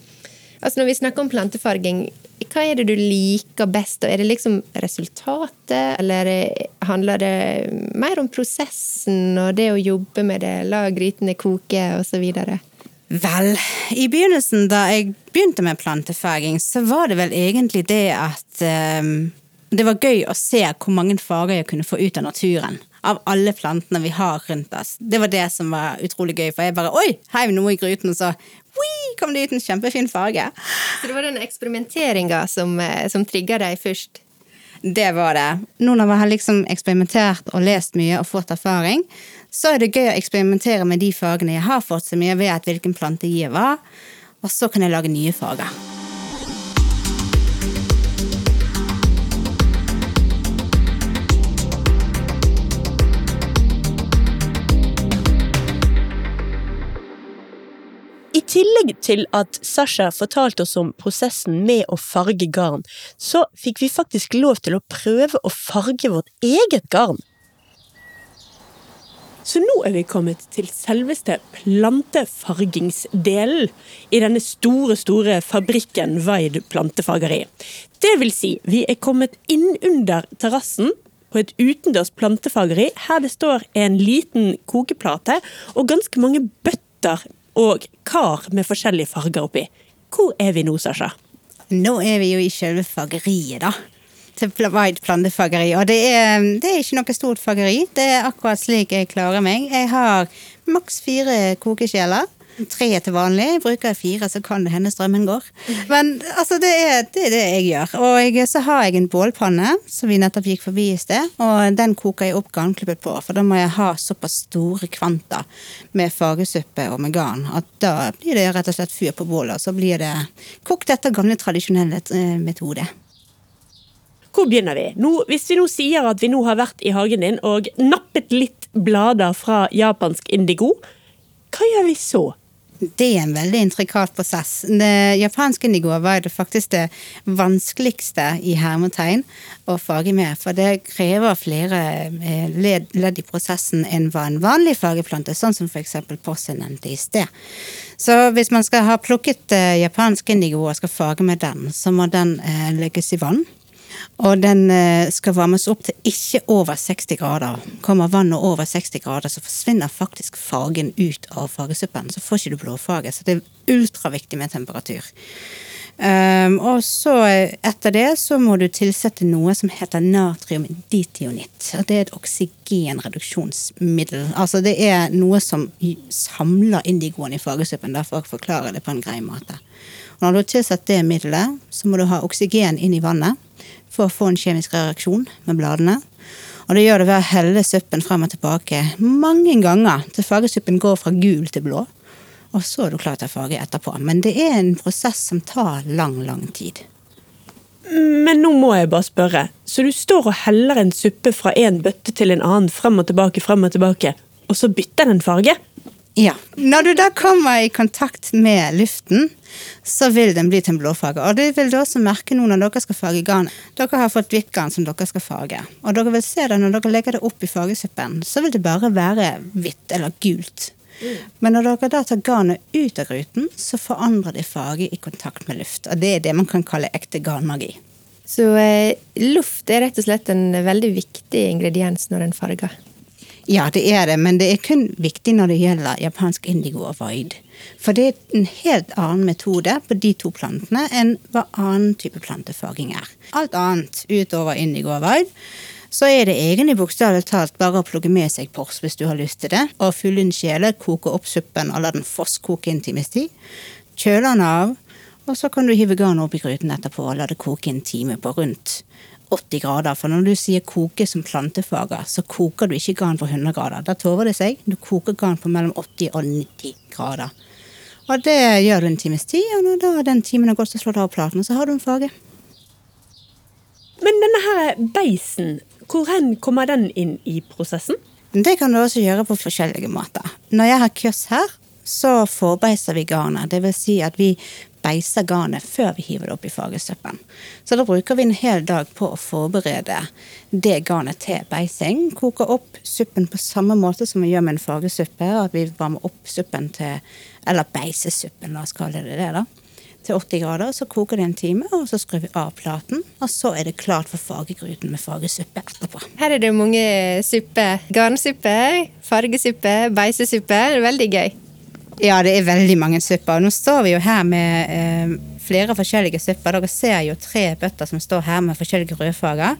Altså Når vi snakker om plantefarging, hva er det du liker best? Er det liksom resultatet, eller handler det mer om prosessen og det å jobbe med det, la grytene koke osv.? Vel, i begynnelsen da jeg begynte med plantefaging, så var det vel egentlig det at um, det var gøy å se hvor mange farger jeg kunne få ut av naturen. Av alle plantene vi har rundt oss. Det var det som var utrolig gøy, for jeg bare oi, heiv noe i gryten, og så wii, kom det ut en kjempefin farge. Så det var den eksperimenteringa som, eh, som trigga deg først? Det var det. Nå når vi har liksom eksperimentert og lest mye og fått erfaring, så er det gøy å eksperimentere med de fargene jeg har fått, som jeg vet hvilken plante gir hva, og så kan jeg lage nye farger. Tillegg til at Sasha fortalte oss om prosessen med å farge garn, så fikk vi faktisk lov til å prøve å farge vårt eget garn. Så nå er vi kommet til selveste plantefargingsdelen i denne store, store fabrikken Vaid plantefargeri. Det vil si, vi er kommet inn under terrassen på et utendørs plantefargeri her det står en liten kokeplate og ganske mange bøtter og kar med forskjellige farger oppi. Hvor er vi nå, Sasha? Nå er vi jo i selve fargeriet, da. Til White plantefageri. Og det er, det er ikke noe stort fageri. Det er akkurat slik jeg klarer meg. Jeg har maks fire kokekjeler. Tre til vanlig. Bruker jeg fire, så kan det hende strømmen går. Men altså, det er det, er det jeg gjør. Og jeg, så har jeg en bålpanne, som vi nettopp gikk forbi i sted. Og den koker jeg opp garnklippet på, for da må jeg ha såpass store kvanta med fargesuppe og med garn at da blir det rett og slett fyr på bålet, og så blir det kokt etter gamle, tradisjonelle eh, metode. Hvor begynner vi? Nå, hvis vi nå sier at vi nå har vært i hagen din og nappet litt blader fra japansk indigo, hva gjør vi så? Det er en veldig intrikat prosess. Det japanske nivået var det faktisk det vanskeligste i hermetegn å farge med, for det krever flere eh, ledd, i prosessen enn hva en vanlig fargeplante, sånn som f.eks. Posse nevnte i sted. Så hvis man skal ha plukket eh, japansk indigo og skal farge med den, så må den eh, legges i vann. Og den eh, skal varmes opp til ikke over 60 grader. Kommer vannet over 60 grader, så forsvinner faktisk fargen ut av fargesuppen. Så får ikke du blåfarge. Så det er ultraviktig med temperatur. Um, og så etter det så må du tilsette noe som heter natriumditionitt. Og det er et oksygenreduksjonsmiddel. Altså det er noe som samler indigoen i fargesuppen. Derfor forklarer jeg det på en grei måte. Og når du har tilsatt det middelet, så må du ha oksygen inn i vannet for å få en kjemisk reaksjon med bladene. Og det gjør det ved å helle suppen frem og tilbake mange ganger til fargesuppen går fra gul til blå. Og så er du klar til å farge etterpå. Men det er en prosess som tar lang, lang tid. Men nå må jeg bare spørre. Så du står og heller en suppe fra en bøtte til en annen, frem og tilbake, frem og tilbake, og så bytter den farge? Ja. Når du da kommer i kontakt med luften, så vil den bli til en blåfarge. Og det vil du også merke nå når dere skal farge garn. Dere har fått hvitt garn som dere skal farge. Og dere vil se det når dere legger det opp i fargesuppen, så vil det bare være hvitt eller gult. Men når dere da tar garnet ut av gruten, så forandrer det farge i kontakt med luft. Og det er det man kan kalle ekte garnmagi. Så eh, luft er rett og slett en veldig viktig ingrediens når en farger. Ja, det er det, men det er kun viktig når det gjelder japansk indigo og void. For det er en helt annen metode på de to plantene enn hva annen type plantefarging er. Alt annet utover indigo og void så er det egentlig bokstavelig talt bare å plukke med seg pors hvis du har lyst til det, og fylle inn kjele, koke opp suppen og la den fosskoke en times tid. Kjøle den av, og så kan du hive garnet opp i gryten etterpå og la det koke en time på rundt 80 grader. For når du sier koke som plantefager, så koker du ikke garn på 100 grader. Da tover det seg. Du koker garn på mellom 80 og 90 grader. Og det gjør du en times tid, og når da den timen har gått, så slår du av platen, og så har du en farge. Men denne her beisen, hvor hen kommer den inn i prosessen? Det kan du også gjøre på forskjellige måter. Når jeg har kurs her, så forbeiser vi garnet. Det vil si at vi beiser garnet før vi hiver det opp i fargesuppen. Så da bruker vi en hel dag på å forberede det garnet til beising. Koker opp suppen på samme måte som vi gjør med en fargesuppe. At vi varmer opp suppen til Eller beisesuppen, la oss kalle det det, da til 80 grader, så koker det en time, og så skrur vi av platen. Og så er det klart for fargegruten med fargesuppe etterpå. Her er det mange supper. Garnsuppe, fargesuppe, beisesuppe. Veldig gøy. Ja, det er veldig mange supper. Nå står vi jo her med eh, flere forskjellige supper. Dere ser jo tre bøtter som står her med forskjellige rødfarger.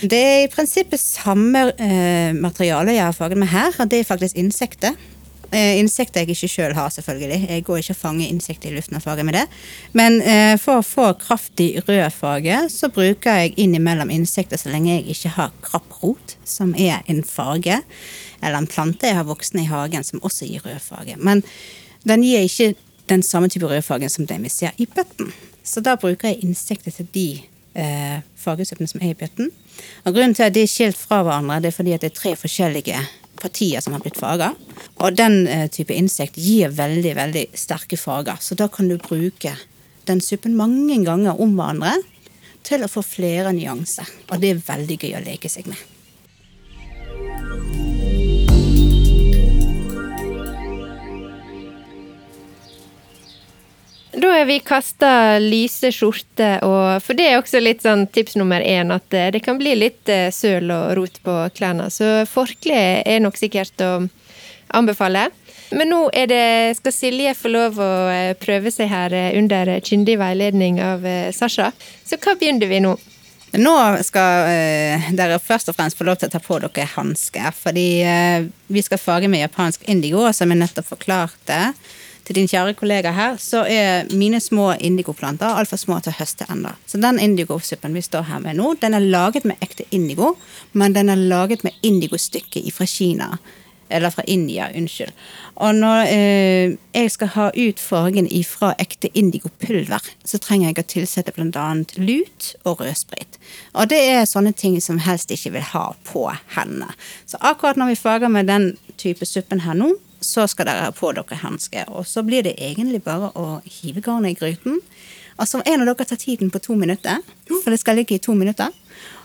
Det er i prinsippet samme eh, materiale jeg har farget med her, og det er faktisk insekter. Eh, insekter jeg ikke sjøl har, selvfølgelig. Jeg går ikke og fanger insekter i luften og farger med det. Men eh, for å få kraftig rød farge, så bruker jeg innimellom insekter så lenge jeg ikke har krapprot, som er en farge. Eller en plante jeg har voksen i hagen som også gir rødfarge. Men den gir ikke den samme type rødfargen som den vi ser i bøtten. Så da bruker jeg insekter til de eh, fargesuppene som er i bøtten. Og grunnen til at de er skilt fra hverandre, det er fordi at det er tre forskjellige partier som har blitt farga. Og den eh, type insekt gir veldig, veldig sterke farger. Så da kan du bruke den suppen mange ganger om hverandre til å få flere nyanser. Og det er veldig gøy å leke seg med. Da jeg vi kaster lyse skjorter, og for det er også litt sånn tips nummer én at eh, det kan bli litt eh, søl og rot på klærne. Så forkle er nok sikkert å anbefale. Men nå det, skal Silje få lov å eh, prøve seg her under kyndig veiledning av Sasha. Så hva begynner vi nå? Nå skal dere først og fremst få lov til å ta på dere hansker, fordi vi skal fage med japansk indigo, som jeg nettopp forklarte til din kjære kollega her, så er mine små indigoplanter altfor små til å høste ennå. Så den indigosuppen vi står her med nå, den er laget med ekte indigo, men den er laget med indigostykke fra Kina. Eller fra India, unnskyld. Og når eh, jeg skal ha ut fargen ifra ekte indigopulver, så trenger jeg å tilsette bl.a. lut og rødsprit. Og det er sånne ting som helst ikke vil ha på hendene. Så akkurat når vi farger med den type suppen her nå, så skal dere ha på dere hansker. Og så blir det egentlig bare å hive garnet i gryten. Og så en av dere tar tiden på to minutter, for det skal ligge i to minutter.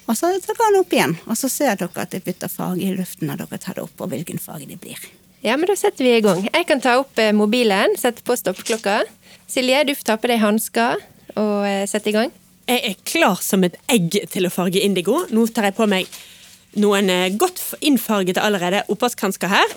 Og så tar garnet opp igjen, og så ser dere at det bytter farge i luften når dere tar det opp, og hvilken farge det blir. Ja, men da setter vi i gang. Jeg kan ta opp eh, mobilen, sette på stoppeklokka. Silje, du får ta på deg hansker og eh, sette i gang. Jeg er klar som et egg til å farge indigo. Nå tar jeg på meg noen eh, godt innfargete allerede oppvaskhansker her.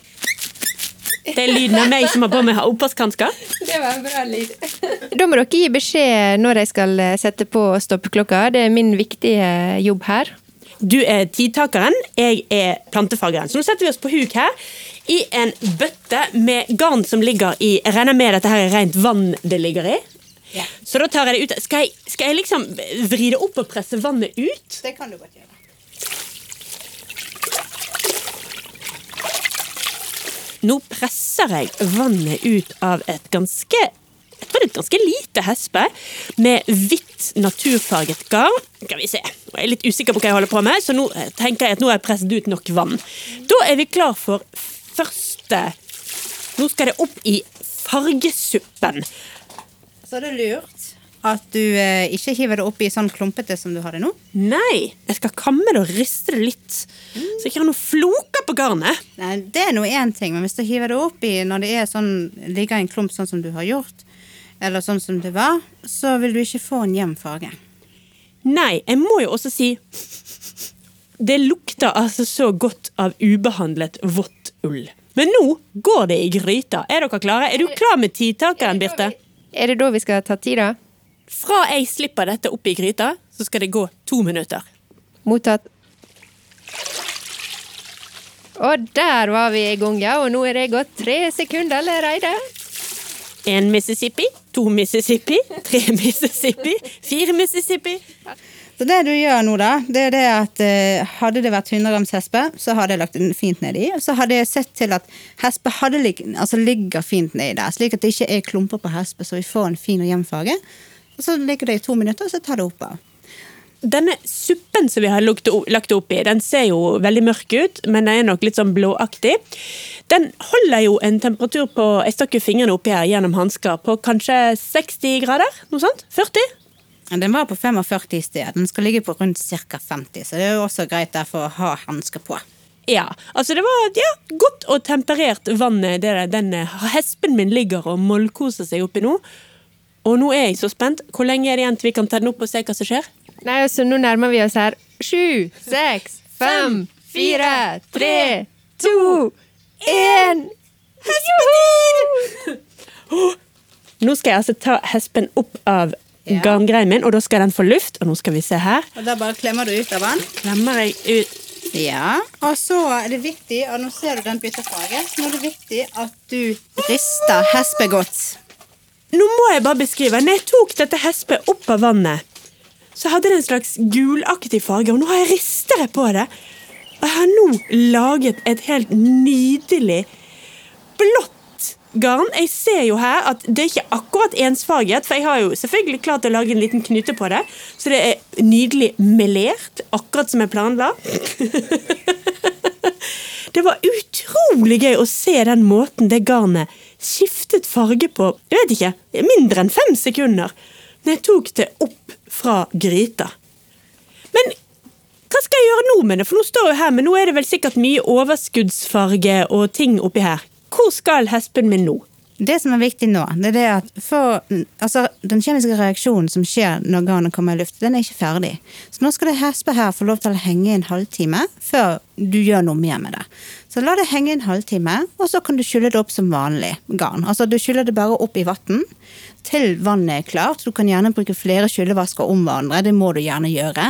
Det er lyden av meg som har på meg oppvaskhansker. Det var en bra lyd. Da må dere gi beskjed når jeg skal eh, sette på stoppeklokka. Det er min viktige jobb her. Du er tidtakeren, jeg er plantefargeren. Så nå setter vi oss på huk her i en bøtte med garn som ligger i Jeg regner med dette her er rent vann det ligger i. Yeah. Så da tar jeg det ut. Skal jeg, skal jeg liksom vri det opp og presse vannet ut? Det kan du godt gjøre. Nå presser jeg vannet ut av et ganske jeg tror det er et ganske lite hespe med hvitt naturfarget garn. Skal vi se. Nå er jeg litt usikker på hva jeg holder på med, så nå eh, tenker jeg at nå har jeg presset ut nok vann. Da er vi klar for første Nå skal det opp i fargesuppen. Så er det lurt at du eh, ikke hiver det oppi sånn klumpete som du har det nå. Nei, jeg skal kamme det og riste det litt, så jeg ikke har noen floker på garnet. Nei, Det er nå én ting, men hvis du hiver det oppi når det er sånn, ligger i en klump sånn som du har gjort, eller sånn som det var, så vil du ikke få en jevn farge. Nei, jeg må jo også si Det lukter altså så godt av ubehandlet vått ull. Men nå går det i gryta. Er dere klare? Er du klar med tidtakeren, Birte? Er det da vi skal ta tida? Fra jeg slipper dette opp i gryta, så skal det gå to minutter. Mottatt. Og der var vi i gang, ja. Og nå er det gått tre sekunder allerede. En Mississippi, to Mississippi, tre Mississippi, fire Mississippi. Så det du gjør nå, da, det er det at eh, hadde det vært 100 grams hespe, så hadde jeg lagt den fint nedi. Og så hadde jeg sett til at hespe hadde lig altså ligger fint nedi der, slik at det ikke er klumper på hespe, så vi får en fin og jevn farge. Og så ligger det i to minutter, og så tar det opp av. Denne suppen som vi har lagt opp i, den ser jo veldig mørk ut, men den er nok litt sånn blåaktig. Den holder jo en temperatur på Jeg stakk jo fingrene oppi her gjennom hansker på kanskje 60 grader? Noe sånt? 40? Den var på 45 i sted. Den skal ligge på rundt ca. 50, så det er jo også greit derfor å ha hansker på. Ja, altså det var ja, godt og temperert vann den hespen min ligger og mollkoser seg oppi nå. Og nå er jeg så spent. Hvor lenge er det igjen til vi kan ta den opp og se hva som skjer? Nei, altså, nå nærmer vi oss her. Sju, seks, fem, fire, tre, to, én. Nå skal jeg altså ta hespen opp av Ja. garngreien min, og da skal den få luft. Og nå skal vi se her. Og Da bare klemmer du ut av den. Klemmer jeg ut Ja, og så er det viktig, og nå ser du den byttefarge, så nå er det viktig at du rister hespet godt. Nå må jeg bare beskrive. Når jeg tok dette hespet opp av vannet, så hadde det en slags gulaktig farge, og nå har jeg ristere på det. Og jeg har nå laget et helt nydelig blått garn. Jeg ser jo her at det er ikke akkurat ensfarget, for jeg har jo selvfølgelig klart å lage en liten knute på det. Så det er nydelig melert, akkurat som jeg planla. Det var utrolig gøy å se den måten det garnet skiftet farge på jeg vet ikke, mindre enn fem sekunder når jeg tok det opp fra gryta. Men hva skal jeg gjøre nå med det? For nå står jeg her, men nå er det vel sikkert mye overskuddsfarge og ting oppi her. Hvor skal hespen min nå? Det som er viktig nå, det er det at for, altså, den kjemiske reaksjonen som skjer når garnet kommer i luft, den er ikke ferdig. Så nå skal det hespet her få lov til å henge en halvtime før du gjør noe mer med det. Så la det henge en halvtime, og så kan du skylle det opp som vanlig garn. Altså du skyller det bare opp i vann til vannet er klart. Du kan gjerne bruke flere skyllevasker om hverandre, det må du gjerne gjøre.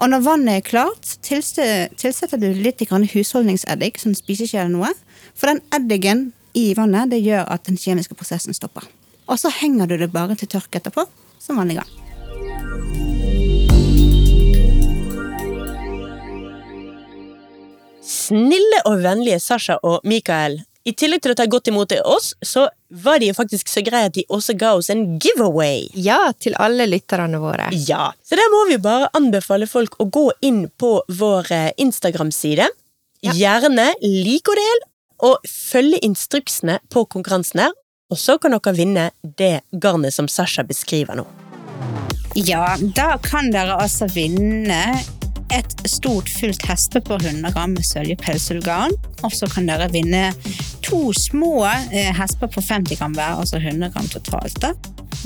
Og når vannet er klart, tilsetter du litt husholdningseddik, sånn spisekjele eller noe. For den eddiken i vannet det gjør at den kjemiske prosessen stopper. Og så henger du det bare til tørk etterpå, som vanlig gang. Snille og vennlige Sasha og Mikael. I tillegg til å ta godt imot oss, så var de jo faktisk så greie at de også ga oss en giveaway. Ja, til alle lytterne våre. Ja, Så der må vi bare anbefale folk å gå inn på vår eh, Instagram-side. Gjerne lik og del, og følge instruksene på konkurransen her. Og så kan dere vinne det garnet som Sasha beskriver nå. Ja, da kan dere altså vinne et stort fullt hespe på 100 gram med sølje pelsullgarn. Og så kan dere vinne to små eh, hesper på 50 gram hver, altså 100 gram totalt, da,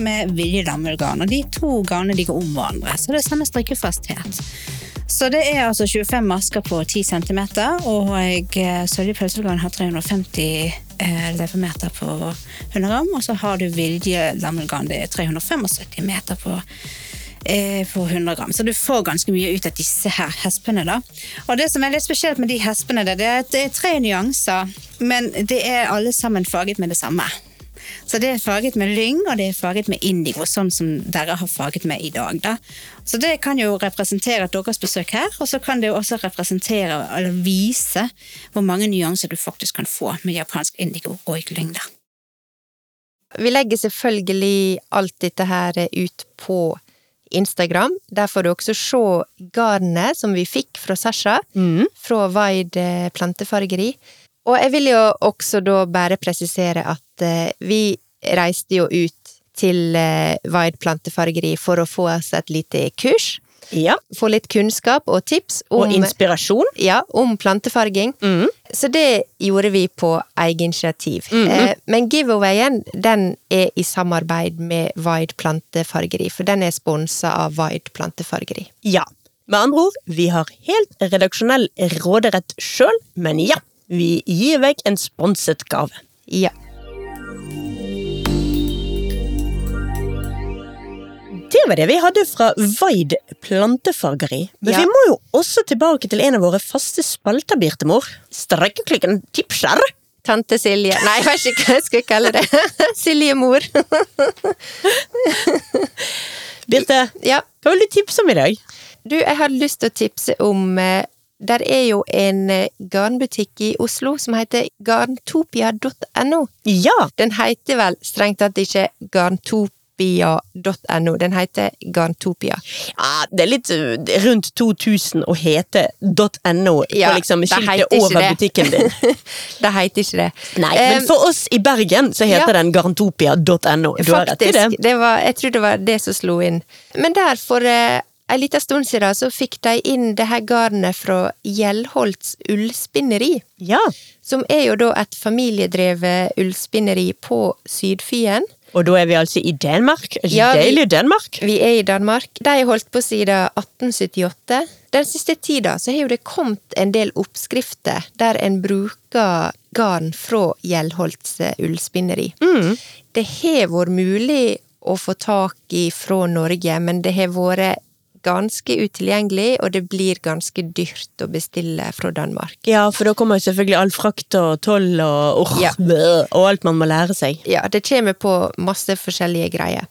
med Vilje lammullgarn. Og de to garnene de går om hverandre, så det er samme strikkefasthet. Så det er altså 25 masker på 10 cm, og eh, sølje pølseorgan har 350 eh, levemeter på 100 gram, og så har du Vilje lammullgarn, det er 375 meter på på 100 gram. Så du får ganske mye ut av disse her hespene. da. Og det som er litt spesielt med de hespene, det er at det er tre nyanser, men det er alle sammen farget med det samme. Så det er farget med lyng, og det er farget med indigo, sånn som dere har farget med i dag. da. Så det kan jo representere deres besøk her, og så kan det jo også representere, eller vise, hvor mange nyanser du faktisk kan få med japansk indigo og lyng. da. Vi legger selvfølgelig alt dette her ut på Instagram. Der får du også se garnet som vi fikk fra Sasha, fra Vaid plantefargeri. Og jeg vil jo også da bare presisere at eh, vi reiste jo ut til eh, Vaid plantefargeri for å få oss et lite kurs. Ja, Få litt kunnskap og tips om, Og inspirasjon. ja, om plantefarging. Så det gjorde vi på eget initiativ. eh, men giveawayen den er i samarbeid med Vaid plantefargeri, for den er sponsa av Vaid plantefargeri. Ja. Med andre ord, vi har helt redaksjonell råderett sjøl, men ja, vi gir vekk en sponset gave. Ja. Det var det vi hadde fra Vaid plantefargeri. Men Ja. vi må jo også tilbake til en av våre faste spalter, Birtemor. Strekkeklikken tipser. Tante Silje Nei, jeg vet ikke hva jeg skulle kalle det. Silje mor. Birte, ja. hva vil du tipse om i dag? Du, jeg hadde lyst til å tipse om eh, Der er jo en eh, garnbutikk i Oslo som heter garntopia.no. Ja, Den heter vel strengt tatt ikke garntopia.no, den heter Garntopia. ja det er litt uh, rundt 2000 å hete .no Ja, på liksom skiltet over det. butikken din. det heter ikke det. Nei, um, men for oss i Bergen så heter ja. den garantopia.no. Du har rett i det. Det var, jeg tror det var det som slo inn. Men der, for uh, en liten stund siden, så fikk de inn det her garnet fra Gjellholts ullspinneri. Ja, Som er jo da et familiedrevet ullspinneri på Sydfyen. Og da er vi altså i Danmark. Ja, Deilig Danmark. Vi er i Danmark. De har holdt på siden 1878. Den siste tida så har jo det kommet en del oppskrifter der en bruker garn fra Gjellholts ullspinneri. ullspinneri. Det har vært mulig å få tak i fra Norge, men det har vært ganske utilgjengelig, og det blir ganske dyrt å bestille fra Danmark. Ja, for da kommer jo selvfølgelig all frakt og toll og, oh, Ja. og alt man må lære seg. Ja, det kommer på masse forskjellige greier.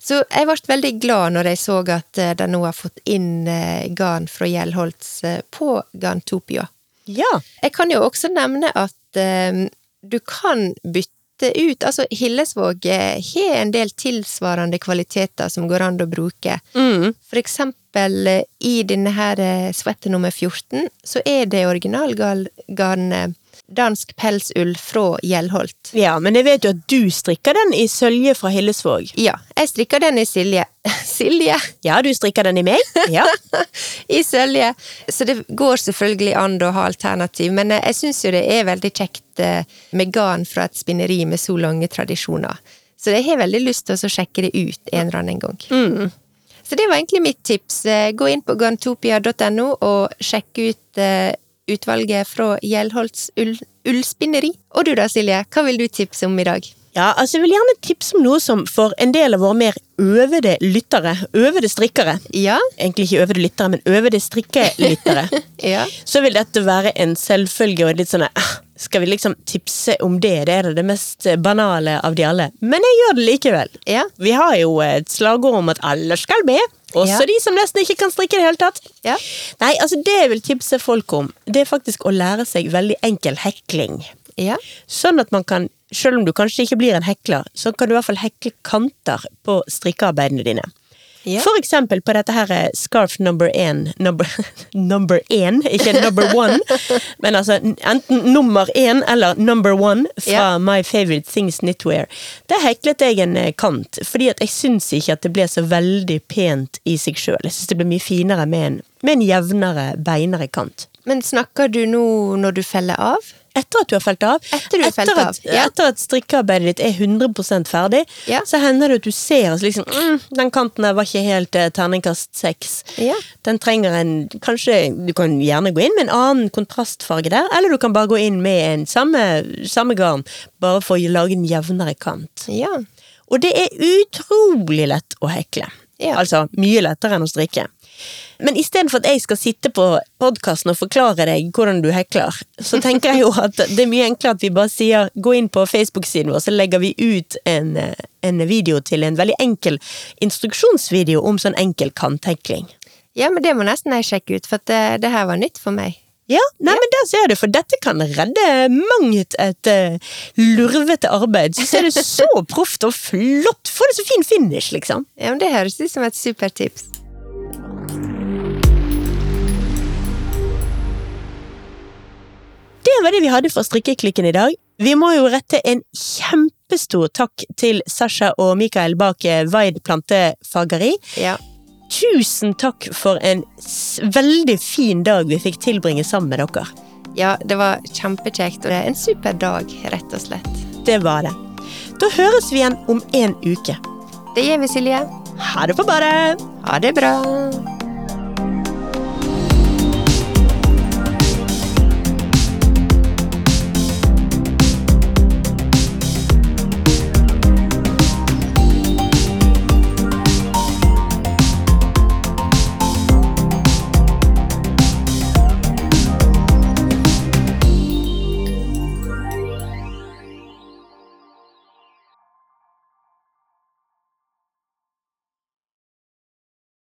Så jeg ble veldig glad når jeg så at eh, de nå har fått inn eh, garn fra Gjelholts eh, på Garntopia. Ja. Jeg kan jo også nevne at um, du kan bytte ut Altså, Hillesvåg eh, har en del tilsvarende kvaliteter som går an å bruke. For eksempel eh, i denne her svette nummer 14, så er det originalgarn eh, dansk pelsull fra Gjellholt. ja, men jeg vet jo at du strikker den i sølje fra Hillesvåg. Ja, jeg strikker den i Silje. Silje! Ja, du strikker den i meg? Ja. I sølje. Så det går selvfølgelig an å ha alternativ, men eh, jeg syns jo det er veldig kjekt eh, med garn fra et spinneri med så lange tradisjoner. Så jeg har veldig lyst til å sjekke det ut en eller annen gang. Så det var egentlig mitt tips. Eh, Gå inn på garntopia.no og sjekk ut eh, utvalget fra Gjelholts ull, ullspinneri. Og du da, Silje, hva vil du tipse om i dag? Ja, altså Jeg vil gjerne tipse om noe som for en del av våre mer øvede lyttere, øvede strikkere Ja? Egentlig ikke øvede lyttere, men øvede strikkelyttere. Ja. så vil dette være en selvfølge og litt sånn Skal vi liksom tipse om det? Det er det mest banale av de alle. Men jeg gjør det likevel. Ja. Vi har jo et slagord om at alle skal med. Også Ja. de som nesten ikke kan strikke i det hele tatt. Ja. Nei, altså Det jeg vil tipse folk om, det er faktisk å lære seg veldig enkel hekling. Ja. Sånn at man kan, selv om du kanskje ikke blir en hekler, så kan du i hvert fall hekle kanter på strikkearbeidene dine. Ja. For eksempel på dette her eh, scarf number én, number, number én, ikke number one, men altså enten nummer én eller number one fra Ja. My Favorite Things Knitwear. Der heklet jeg en eh, kant, fordi at jeg syns ikke at det ble så veldig pent i seg sjøl. Jeg syns det ble mye finere med en, med en jevnere, beinere kant. Men snakker du nå når du feller av? Etter at du har felt av. Etter du har felt at, av, ja. Etter at strikkearbeidet ditt er 100 ferdig, Ja. så hender det at du ser at liksom, mm, den kanten der var ikke helt eh, terningkast seks. Ja. Den trenger en Kanskje Du kan gjerne gå inn med en annen kontrastfarge der, eller du kan bare gå inn med en samme, samme garn, bare for å lage en jevnere kant. Ja. Og det er utrolig lett å hekle. Ja. Altså mye lettere enn å strikke. Men istedenfor at jeg skal sitte på podkasten og forklare deg hvordan du hekler, så tenker jeg jo at det er mye enklere at vi bare sier gå inn på Facebook-siden vår, så legger vi ut en, eh, en video til en veldig enkel instruksjonsvideo om sånn enkel kanthekling. Ja, men det må nesten jeg sjekke ut, for det, det her var nytt for meg. Ja, nei, men der ser du, for dette kan redde mangt et uh, lurvete arbeid. Så ser det så proft og flott! Få det så fin finish, liksom. Ja, men Det høres ut som et supertips. Det var det vi hadde for strikkeklikken i dag. Vi må jo rette en kjempestor takk til Sasha og Mikael bak eh, Vaid plantefageri. Ja. Tusen takk for en veldig fin dag vi fikk tilbringe sammen med dere. ja, det var kjempekjekt, og det er en super dag, rett og slett. Det var det. Da høres vi igjen om en uke. Det gjør vi, Silje. Ha det på badet! Ha det bra.